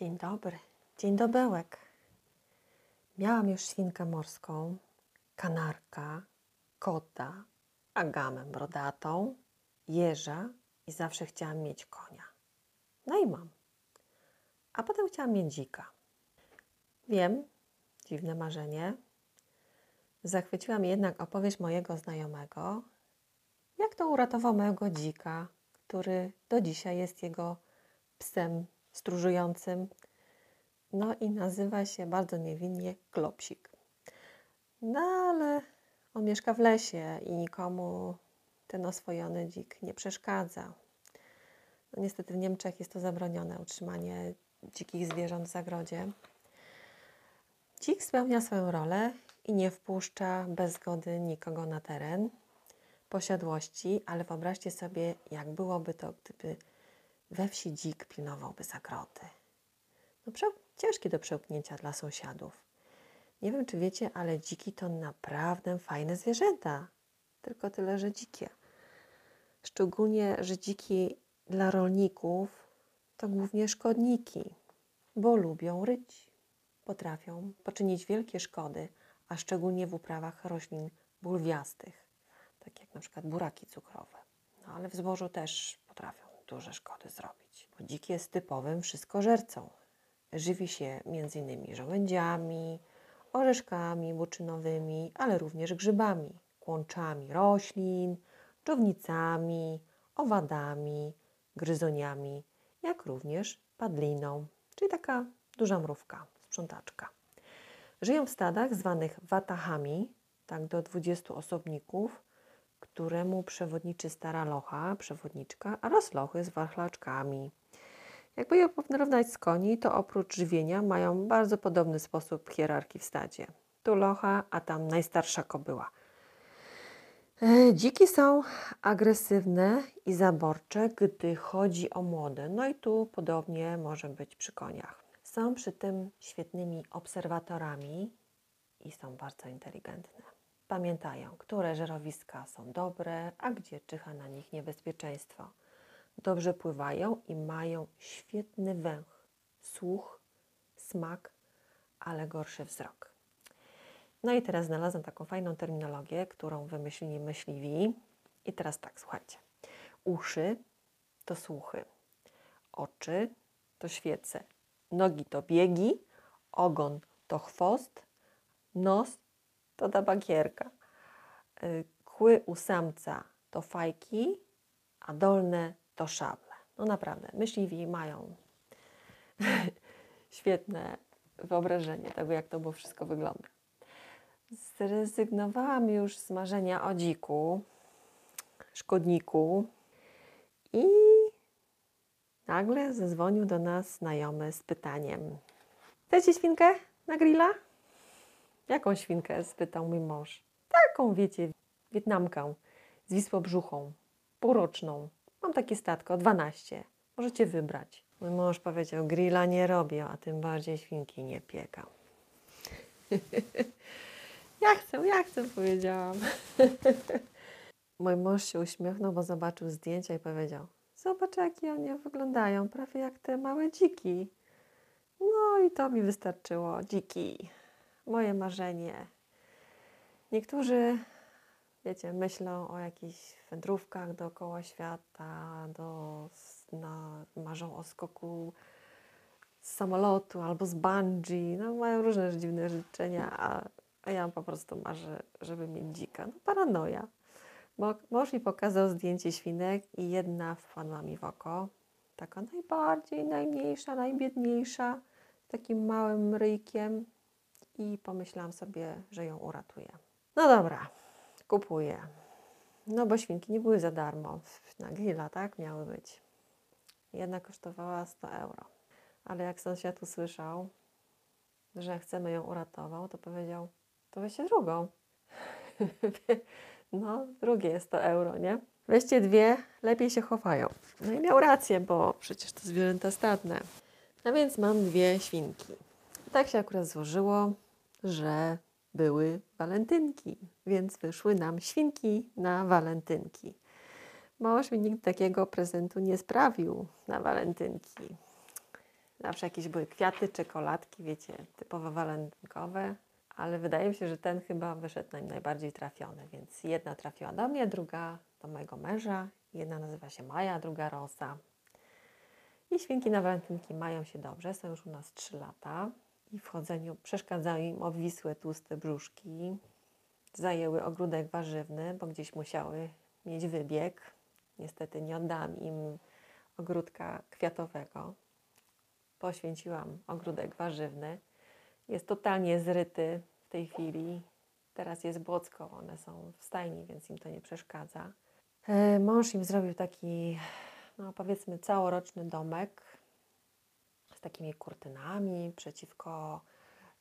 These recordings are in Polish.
Dzień dobry, dzień dobełek. Miałam już świnkę morską, kanarka, kota, agamę brodatą, jeża i zawsze chciałam mieć konia. No i mam. A potem chciałam mieć dzika. Wiem, dziwne marzenie. Zachwyciła mnie jednak opowieść mojego znajomego, jak to uratował mojego dzika, który do dzisiaj jest jego psem stróżującym. No i nazywa się bardzo niewinnie Klopsik. No ale on mieszka w lesie i nikomu ten oswojony dzik nie przeszkadza. No niestety w Niemczech jest to zabronione, utrzymanie dzikich zwierząt w zagrodzie. Dzik spełnia swoją rolę i nie wpuszcza bez zgody nikogo na teren posiadłości, ale wyobraźcie sobie, jak byłoby to, gdyby we wsi dzik pilnowałby zagrody. No, ciężkie do przełknięcia dla sąsiadów. Nie wiem, czy wiecie, ale dziki to naprawdę fajne zwierzęta. Tylko tyle, że dzikie. Szczególnie, że dziki dla rolników to głównie szkodniki, bo lubią ryć. Potrafią poczynić wielkie szkody, a szczególnie w uprawach roślin bulwiastych, tak jak na przykład buraki cukrowe. No ale w zbożu też potrafią duże szkody zrobić. Bo dzik jest typowym wszystkożercą. Żywi się m.in. żołędziami, orzeszkami buczynowymi, ale również grzybami, kłączami roślin, czownicami, owadami, gryzoniami, jak również padliną, czyli taka duża mrówka, sprzątaczka. Żyją w stadach zwanych watachami, tak do 20 osobników, któremu przewodniczy stara locha, przewodniczka, oraz lochy z wachlaczkami. Jakby je porównać z koni, to oprócz żywienia mają bardzo podobny sposób hierarchii w stadzie. Tu locha, a tam najstarsza kobyła. E, dziki są agresywne i zaborcze, gdy chodzi o młode. No i tu podobnie może być przy koniach. Są przy tym świetnymi obserwatorami i są bardzo inteligentne. Pamiętają, które żerowiska są dobre, a gdzie czyha na nich niebezpieczeństwo. Dobrze pływają i mają świetny węch, słuch, smak, ale gorszy wzrok. No i teraz znalazłam taką fajną terminologię, którą wymyślili myśliwi. I teraz tak, słuchajcie. Uszy to słuchy, oczy to świece, nogi to biegi, ogon to chwost, nos to tabakierka. Y, kły u samca to fajki, a dolne to szable. No naprawdę, myśliwi mają świetne wyobrażenie tego, jak to było wszystko wygląda. Zrezygnowałam już z marzenia o dziku, szkodniku i nagle zadzwonił do nas znajomy z pytaniem: Chcecie świnkę na grilla? Jaką świnkę? spytał mój mąż. Taką, wiecie, Wietnamkę z wisłobrzuchą, półroczną. Mam takie statko, 12. Możecie wybrać. Mój mąż powiedział, grilla nie robię, a tym bardziej świnki nie piekam. ja chcę, ja chcę, powiedziałam. Mój mąż się uśmiechnął, bo zobaczył zdjęcia i powiedział, zobacz jakie one wyglądają, prawie jak te małe dziki. No i to mi wystarczyło, dziki moje marzenie. Niektórzy, wiecie, myślą o jakichś wędrówkach dookoła świata, do, na, marzą o skoku z samolotu albo z bungee. No, mają różne dziwne życzenia, a, a ja po prostu marzę, żeby mieć dzika. No, paranoja. Bo mąż mi pokazał zdjęcie świnek i jedna wpadła mi w oko. Taka najbardziej, najmniejsza, najbiedniejsza, takim małym ryjkiem i pomyślałam sobie, że ją uratuję. No dobra, kupuję. No bo świnki nie były za darmo. Na grilla, tak? Miały być. Jedna kosztowała 100 euro. Ale jak sąsiad usłyszał, że chcemy ją uratować, to powiedział, to weźcie drugą. no, drugie jest 100 euro, nie? Weźcie dwie, lepiej się chowają. No i miał rację, bo przecież to zwierzęta stadne. No więc mam dwie świnki. Tak się akurat złożyło, że były walentynki, więc wyszły nam świnki na walentynki. Mąż mi nigdy takiego prezentu nie sprawił na walentynki. Zawsze jakieś były kwiaty, czekoladki, wiecie, typowo walentynkowe, ale wydaje mi się, że ten chyba wyszedł nam najbardziej trafiony, więc jedna trafiła do mnie, druga do mojego męża, jedna nazywa się Maja, druga Rosa. I świnki na walentynki mają się dobrze, są już u nas 3 lata i w chodzeniu przeszkadzają im obwisłe, tłuste brzuszki. Zajęły ogródek warzywny, bo gdzieś musiały mieć wybieg. Niestety nie oddałam im ogródka kwiatowego. Poświęciłam ogródek warzywny. Jest totalnie zryty w tej chwili. Teraz jest błocko, one są w stajni, więc im to nie przeszkadza. E, Mąż im zrobił taki, no powiedzmy, całoroczny domek takimi kurtynami przeciwko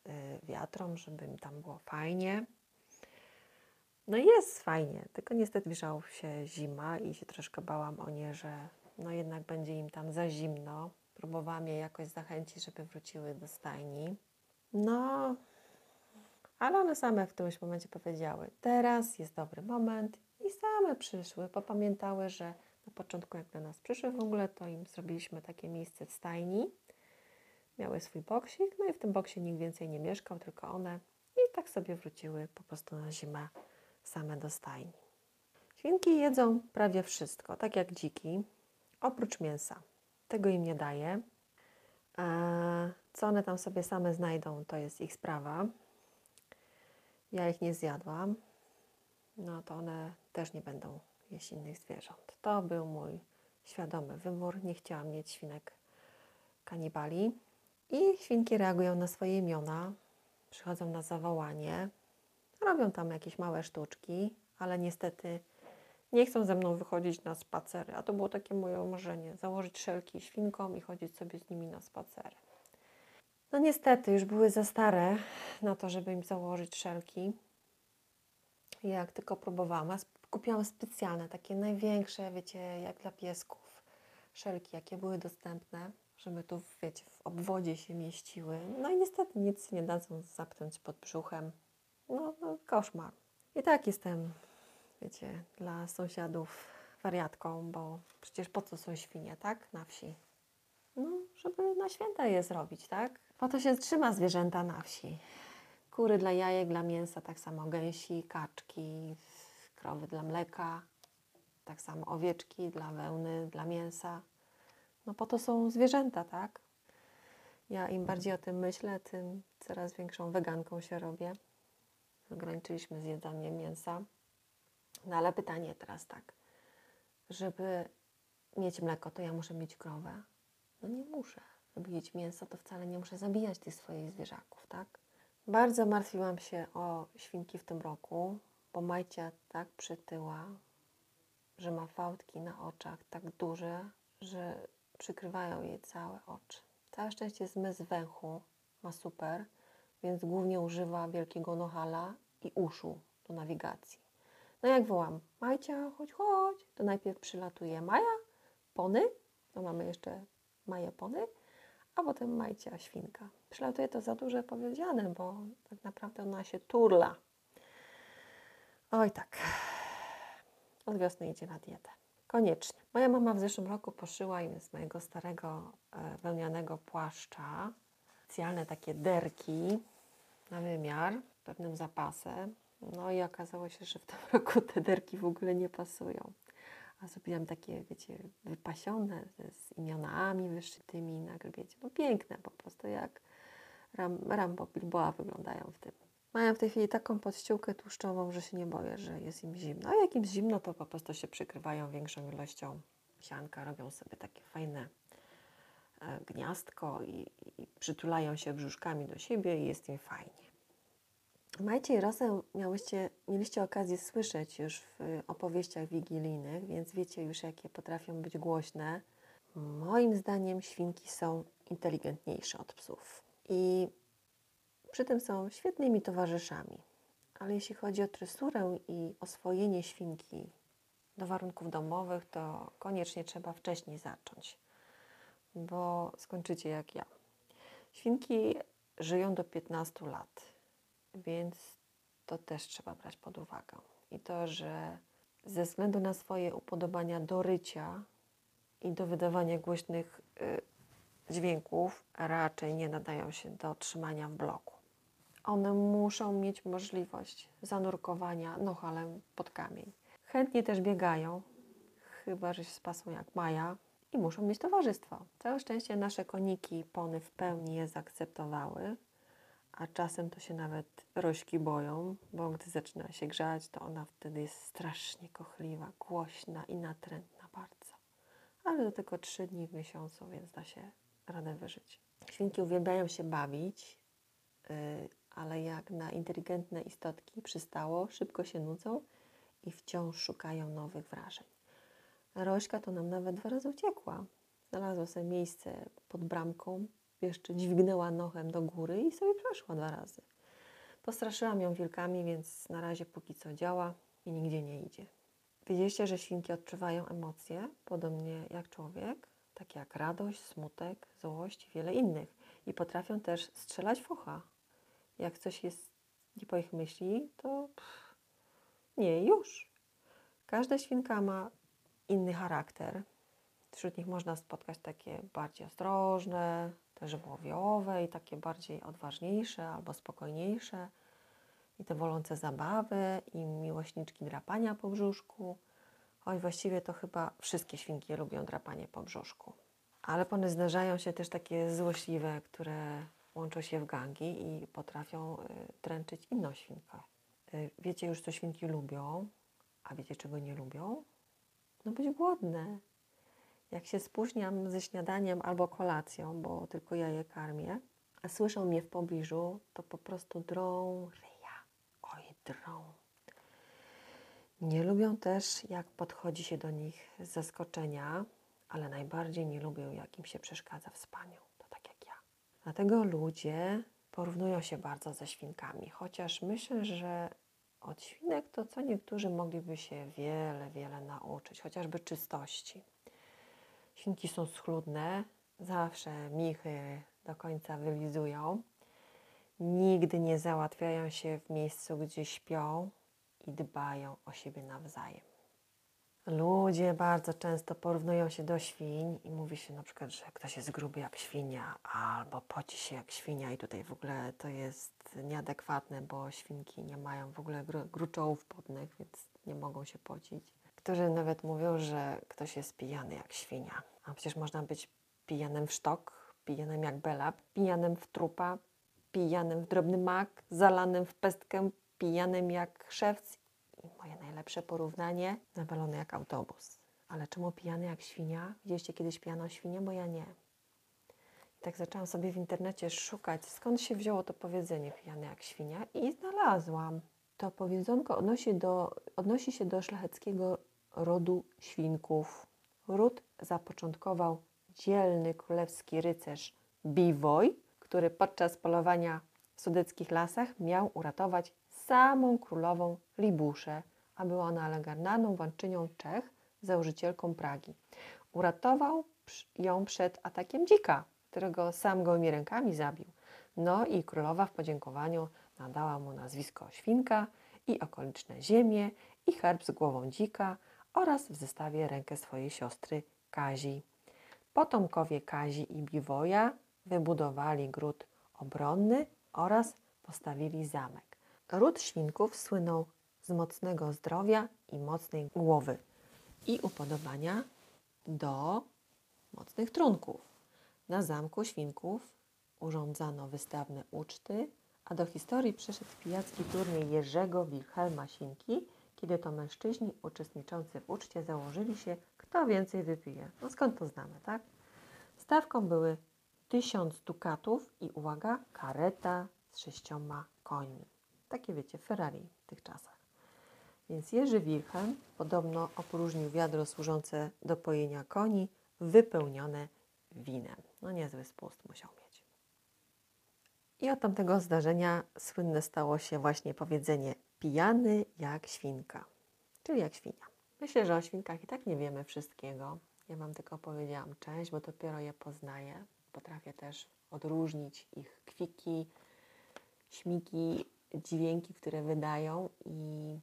y, wiatrom, żeby im tam było fajnie. No jest fajnie, tylko niestety zbliżała się zima i się troszkę bałam o nie, że no jednak będzie im tam za zimno. Próbowałam je jakoś zachęcić, żeby wróciły do stajni. No, ale one same w którymś momencie powiedziały, teraz jest dobry moment i same przyszły, popamiętały, że na początku jak do nas przyszły w ogóle, to im zrobiliśmy takie miejsce w stajni. Miały swój boksik, no i w tym boksie nikt więcej nie mieszkał, tylko one. I tak sobie wróciły po prostu na zimę same do stajni. Świnki jedzą prawie wszystko, tak jak dziki, oprócz mięsa. Tego im nie daję. Eee, co one tam sobie same znajdą, to jest ich sprawa. Ja ich nie zjadłam, no to one też nie będą jeść innych zwierząt. To był mój świadomy wybór. Nie chciałam mieć świnek kanibali. I świnki reagują na swoje imiona, przychodzą na zawołanie, robią tam jakieś małe sztuczki, ale niestety nie chcą ze mną wychodzić na spacery. A to było takie moje marzenie: założyć szelki świnkom i chodzić sobie z nimi na spacery. No niestety, już były za stare na to, żeby im założyć szelki. Jak tylko próbowałam, kupiłam specjalne, takie największe, wiecie, jak dla piesków, szelki, jakie były dostępne, żeby tu, wiecie, w obwodzie się mieściły. No i niestety nic nie dadzą zapnąć pod brzuchem. No, no koszmar. I tak jestem, wiecie, dla sąsiadów wariatką, bo przecież po co są świnie, tak? Na wsi. No, żeby na święta je zrobić, tak? Po to się trzyma zwierzęta na wsi. Kury dla jajek, dla mięsa, tak samo gęsi, kaczki, krowy dla mleka, tak samo owieczki dla wełny, dla mięsa. No po to są zwierzęta, tak? Ja im bardziej o tym myślę, tym coraz większą weganką się robię. Ograniczyliśmy zjedzenie mięsa. No ale pytanie teraz tak, żeby mieć mleko, to ja muszę mieć krowę? No nie muszę. Żeby mieć mięso, to wcale nie muszę zabijać tych swoich zwierzaków, tak? Bardzo martwiłam się o świnki w tym roku, bo Majcia tak przytyła, że ma fałdki na oczach tak duże, że przykrywają jej całe oczy. Całe szczęście zmysł węchu ma super, więc głównie używa wielkiego nohala i uszu do nawigacji. No jak wołam, Majcia, chodź, chodź, to najpierw przylatuje Maja, pony, to mamy jeszcze Maję pony, a potem Majcia świnka. Przylatuje to za duże powiedziane, bo tak naprawdę ona się turla. Oj tak, od wiosny idzie na dietę. Koniecznie. Moja mama w zeszłym roku poszyła im z mojego starego e, wełnianego płaszcza specjalne takie derki na wymiar, pewnym zapasem. No i okazało się, że w tym roku te derki w ogóle nie pasują. A zrobiłam takie, wiecie, wypasione z imionami wyszytymi na grzbiecie. No piękne po prostu, jak Ram, Rambo Bilboa wyglądają w tym. Mają w tej chwili taką podściółkę tłuszczową, że się nie boję, że jest im zimno. A jak im zimno, to po prostu się przykrywają większą ilością sianka, robią sobie takie fajne e, gniazdko i, i przytulają się brzuszkami do siebie i jest im fajnie. Majcie i Rosę miałyście, mieliście okazję słyszeć już w opowieściach wigilijnych, więc wiecie już, jakie potrafią być głośne. Moim zdaniem świnki są inteligentniejsze od psów i przy tym są świetnymi towarzyszami. Ale jeśli chodzi o tresurę i oswojenie świnki do warunków domowych, to koniecznie trzeba wcześniej zacząć, bo skończycie jak ja. Świnki żyją do 15 lat, więc to też trzeba brać pod uwagę. I to, że ze względu na swoje upodobania do rycia i do wydawania głośnych y, dźwięków raczej nie nadają się do trzymania w bloku. One muszą mieć możliwość zanurkowania nohalem pod kamień. Chętnie też biegają, chyba że się spasą jak Maja i muszą mieć towarzystwo. Całe szczęście nasze koniki pony w pełni je zaakceptowały, a czasem to się nawet rośki boją, bo gdy zaczyna się grzać, to ona wtedy jest strasznie kochliwa, głośna i natrętna bardzo. Ale do tylko trzy dni w miesiącu, więc da się radę wyżyć. Świnki uwielbiają się bawić, yy, ale jak na inteligentne istotki przystało, szybko się nudzą i wciąż szukają nowych wrażeń. Rośka to nam nawet dwa razy uciekła. Znalazła sobie miejsce pod bramką, jeszcze dźwignęła nochem do góry i sobie przeszła dwa razy. Postraszyłam ją wilkami, więc na razie póki co działa i nigdzie nie idzie. Wiedzieliście, że świnki odczuwają emocje, podobnie jak człowiek, takie jak radość, smutek, złość i wiele innych. I potrafią też strzelać w ucha. Jak coś jest nie po ich myśli, to pff, nie, już. Każda świnka ma inny charakter. Wśród nich można spotkać takie bardziej ostrożne, też żywiołowe i takie bardziej odważniejsze albo spokojniejsze. I te wolące zabawy i miłośniczki drapania po brzuszku. Choć właściwie to chyba wszystkie świnki lubią drapanie po brzuszku. Ale pony zdarzają się też takie złośliwe, które łączą się w gangi i potrafią y, dręczyć inną świnkę. Y, wiecie już, co świnki lubią, a wiecie, czego nie lubią? No być głodne. Jak się spóźniam ze śniadaniem albo kolacją, bo tylko ja je karmię, a słyszą mnie w pobliżu, to po prostu drą ryja. Oj, drą. Nie lubią też, jak podchodzi się do nich z zaskoczenia, ale najbardziej nie lubią, jak im się przeszkadza w spaniu. To tak jak ja. Dlatego ludzie porównują się bardzo ze świnkami, chociaż myślę, że od świnek to co niektórzy mogliby się wiele, wiele nauczyć, chociażby czystości. Świnki są schludne, zawsze michy do końca wylizują, nigdy nie załatwiają się w miejscu, gdzie śpią i dbają o siebie nawzajem. Ludzie bardzo często porównują się do świń i mówi się na przykład, że ktoś jest gruby jak świnia albo poci się jak świnia i tutaj w ogóle to jest nieadekwatne, bo świnki nie mają w ogóle gru gruczołów podnych, więc nie mogą się pocić. Którzy nawet mówią, że ktoś jest pijany jak świnia. A przecież można być pijanym w sztok, pijanym jak bela, pijanym w trupa, pijanym w drobny mak, zalanym w pestkę, pijanym jak szewc najlepsze porównanie, nawalony jak autobus. Ale czemu pijany jak świnia? Widzieliście kiedyś pijaną świnię? Bo ja nie. I tak zaczęłam sobie w internecie szukać, skąd się wzięło to powiedzenie pijany jak świnia i znalazłam. To powiedzonko odnosi, do, odnosi się do szlacheckiego rodu świnków. Ród zapoczątkował dzielny królewski rycerz Biwoj, który podczas polowania w sudeckich lasach miał uratować samą królową Libuszę, a była ona legendarną władczynią Czech, założycielką Pragi. Uratował ją przed atakiem dzika, którego sam gołymi rękami zabił. No i królowa w podziękowaniu nadała mu nazwisko Świnka i okoliczne ziemie i herb z głową dzika oraz w zestawie rękę swojej siostry Kazi. Potomkowie Kazi i Biwoja wybudowali gród obronny oraz postawili zamek. Ród świnków słynął z mocnego zdrowia i mocnej głowy i upodobania do mocnych trunków. Na zamku świnków urządzano wystawne uczty, a do historii przeszedł pijacki turniej Jerzego Wilhelma Sinki, kiedy to mężczyźni uczestniczący w uczcie założyli się, kto więcej wypije. No skąd to znamy, tak? Stawką były tysiąc dukatów i uwaga, kareta z sześcioma końmi. Takie wiecie, Ferrari w tych czasach. Więc Jerzy Wilhelm podobno opróżnił wiadro służące do pojenia koni, wypełnione winem. No niezły spust musiał mieć. I od tamtego zdarzenia słynne stało się właśnie powiedzenie pijany jak świnka, czyli jak świnia. Myślę, że o świnkach i tak nie wiemy wszystkiego. Ja Wam tylko powiedziałam część, bo dopiero je poznaję. Potrafię też odróżnić ich kwiki, śmiki, dźwięki, które wydają i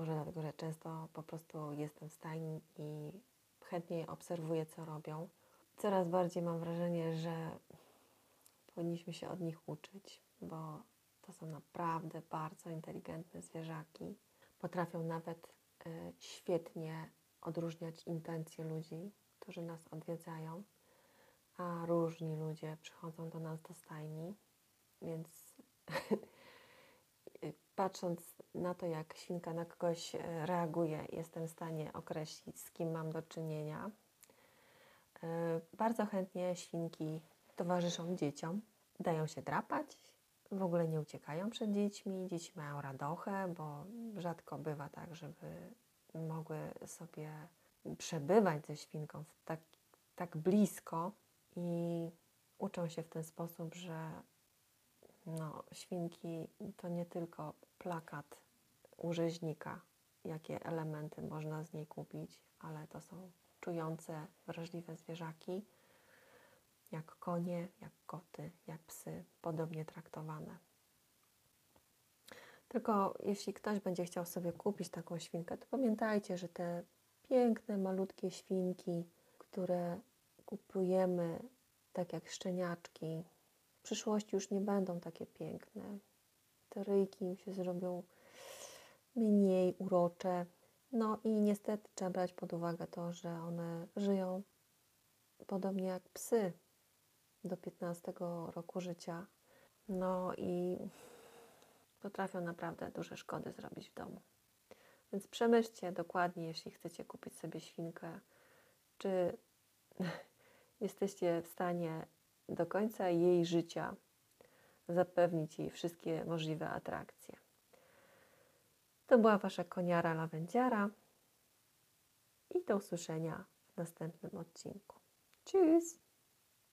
może dlatego, że często po prostu jestem w stajni i chętnie obserwuję, co robią. coraz bardziej mam wrażenie, że powinniśmy się od nich uczyć, bo to są naprawdę bardzo inteligentne zwierzaki. Potrafią nawet y, świetnie odróżniać intencje ludzi, którzy nas odwiedzają, a różni ludzie przychodzą do nas do stajni, więc patrząc na to, jak świnka na kogoś e, reaguje, jestem w stanie określić, z kim mam do czynienia. E, bardzo chętnie świnki towarzyszą dzieciom, dają się drapać, w ogóle nie uciekają przed dziećmi. Dzieci mają radochę, bo rzadko bywa tak, żeby mogły sobie przebywać ze świnką tak, tak blisko i uczą się w ten sposób, że no, świnki to nie tylko plakat u rzeźnika, jakie elementy można z niej kupić, ale to są czujące, wrażliwe zwierzaki, jak konie, jak koty, jak psy, podobnie traktowane. Tylko jeśli ktoś będzie chciał sobie kupić taką świnkę, to pamiętajcie, że te piękne, malutkie świnki, które kupujemy tak jak szczeniaczki, w przyszłości już nie będą takie piękne. Te ryjki im się zrobią mniej urocze. No i niestety trzeba brać pod uwagę to, że one żyją podobnie jak psy do 15 roku życia. No i potrafią naprawdę duże szkody zrobić w domu. Więc przemyślcie dokładnie, jeśli chcecie kupić sobie świnkę, czy jesteście w stanie do końca jej życia zapewnić jej wszystkie możliwe atrakcje. To była Wasza koniara lawendziara i do usłyszenia w następnym odcinku. Tschüss!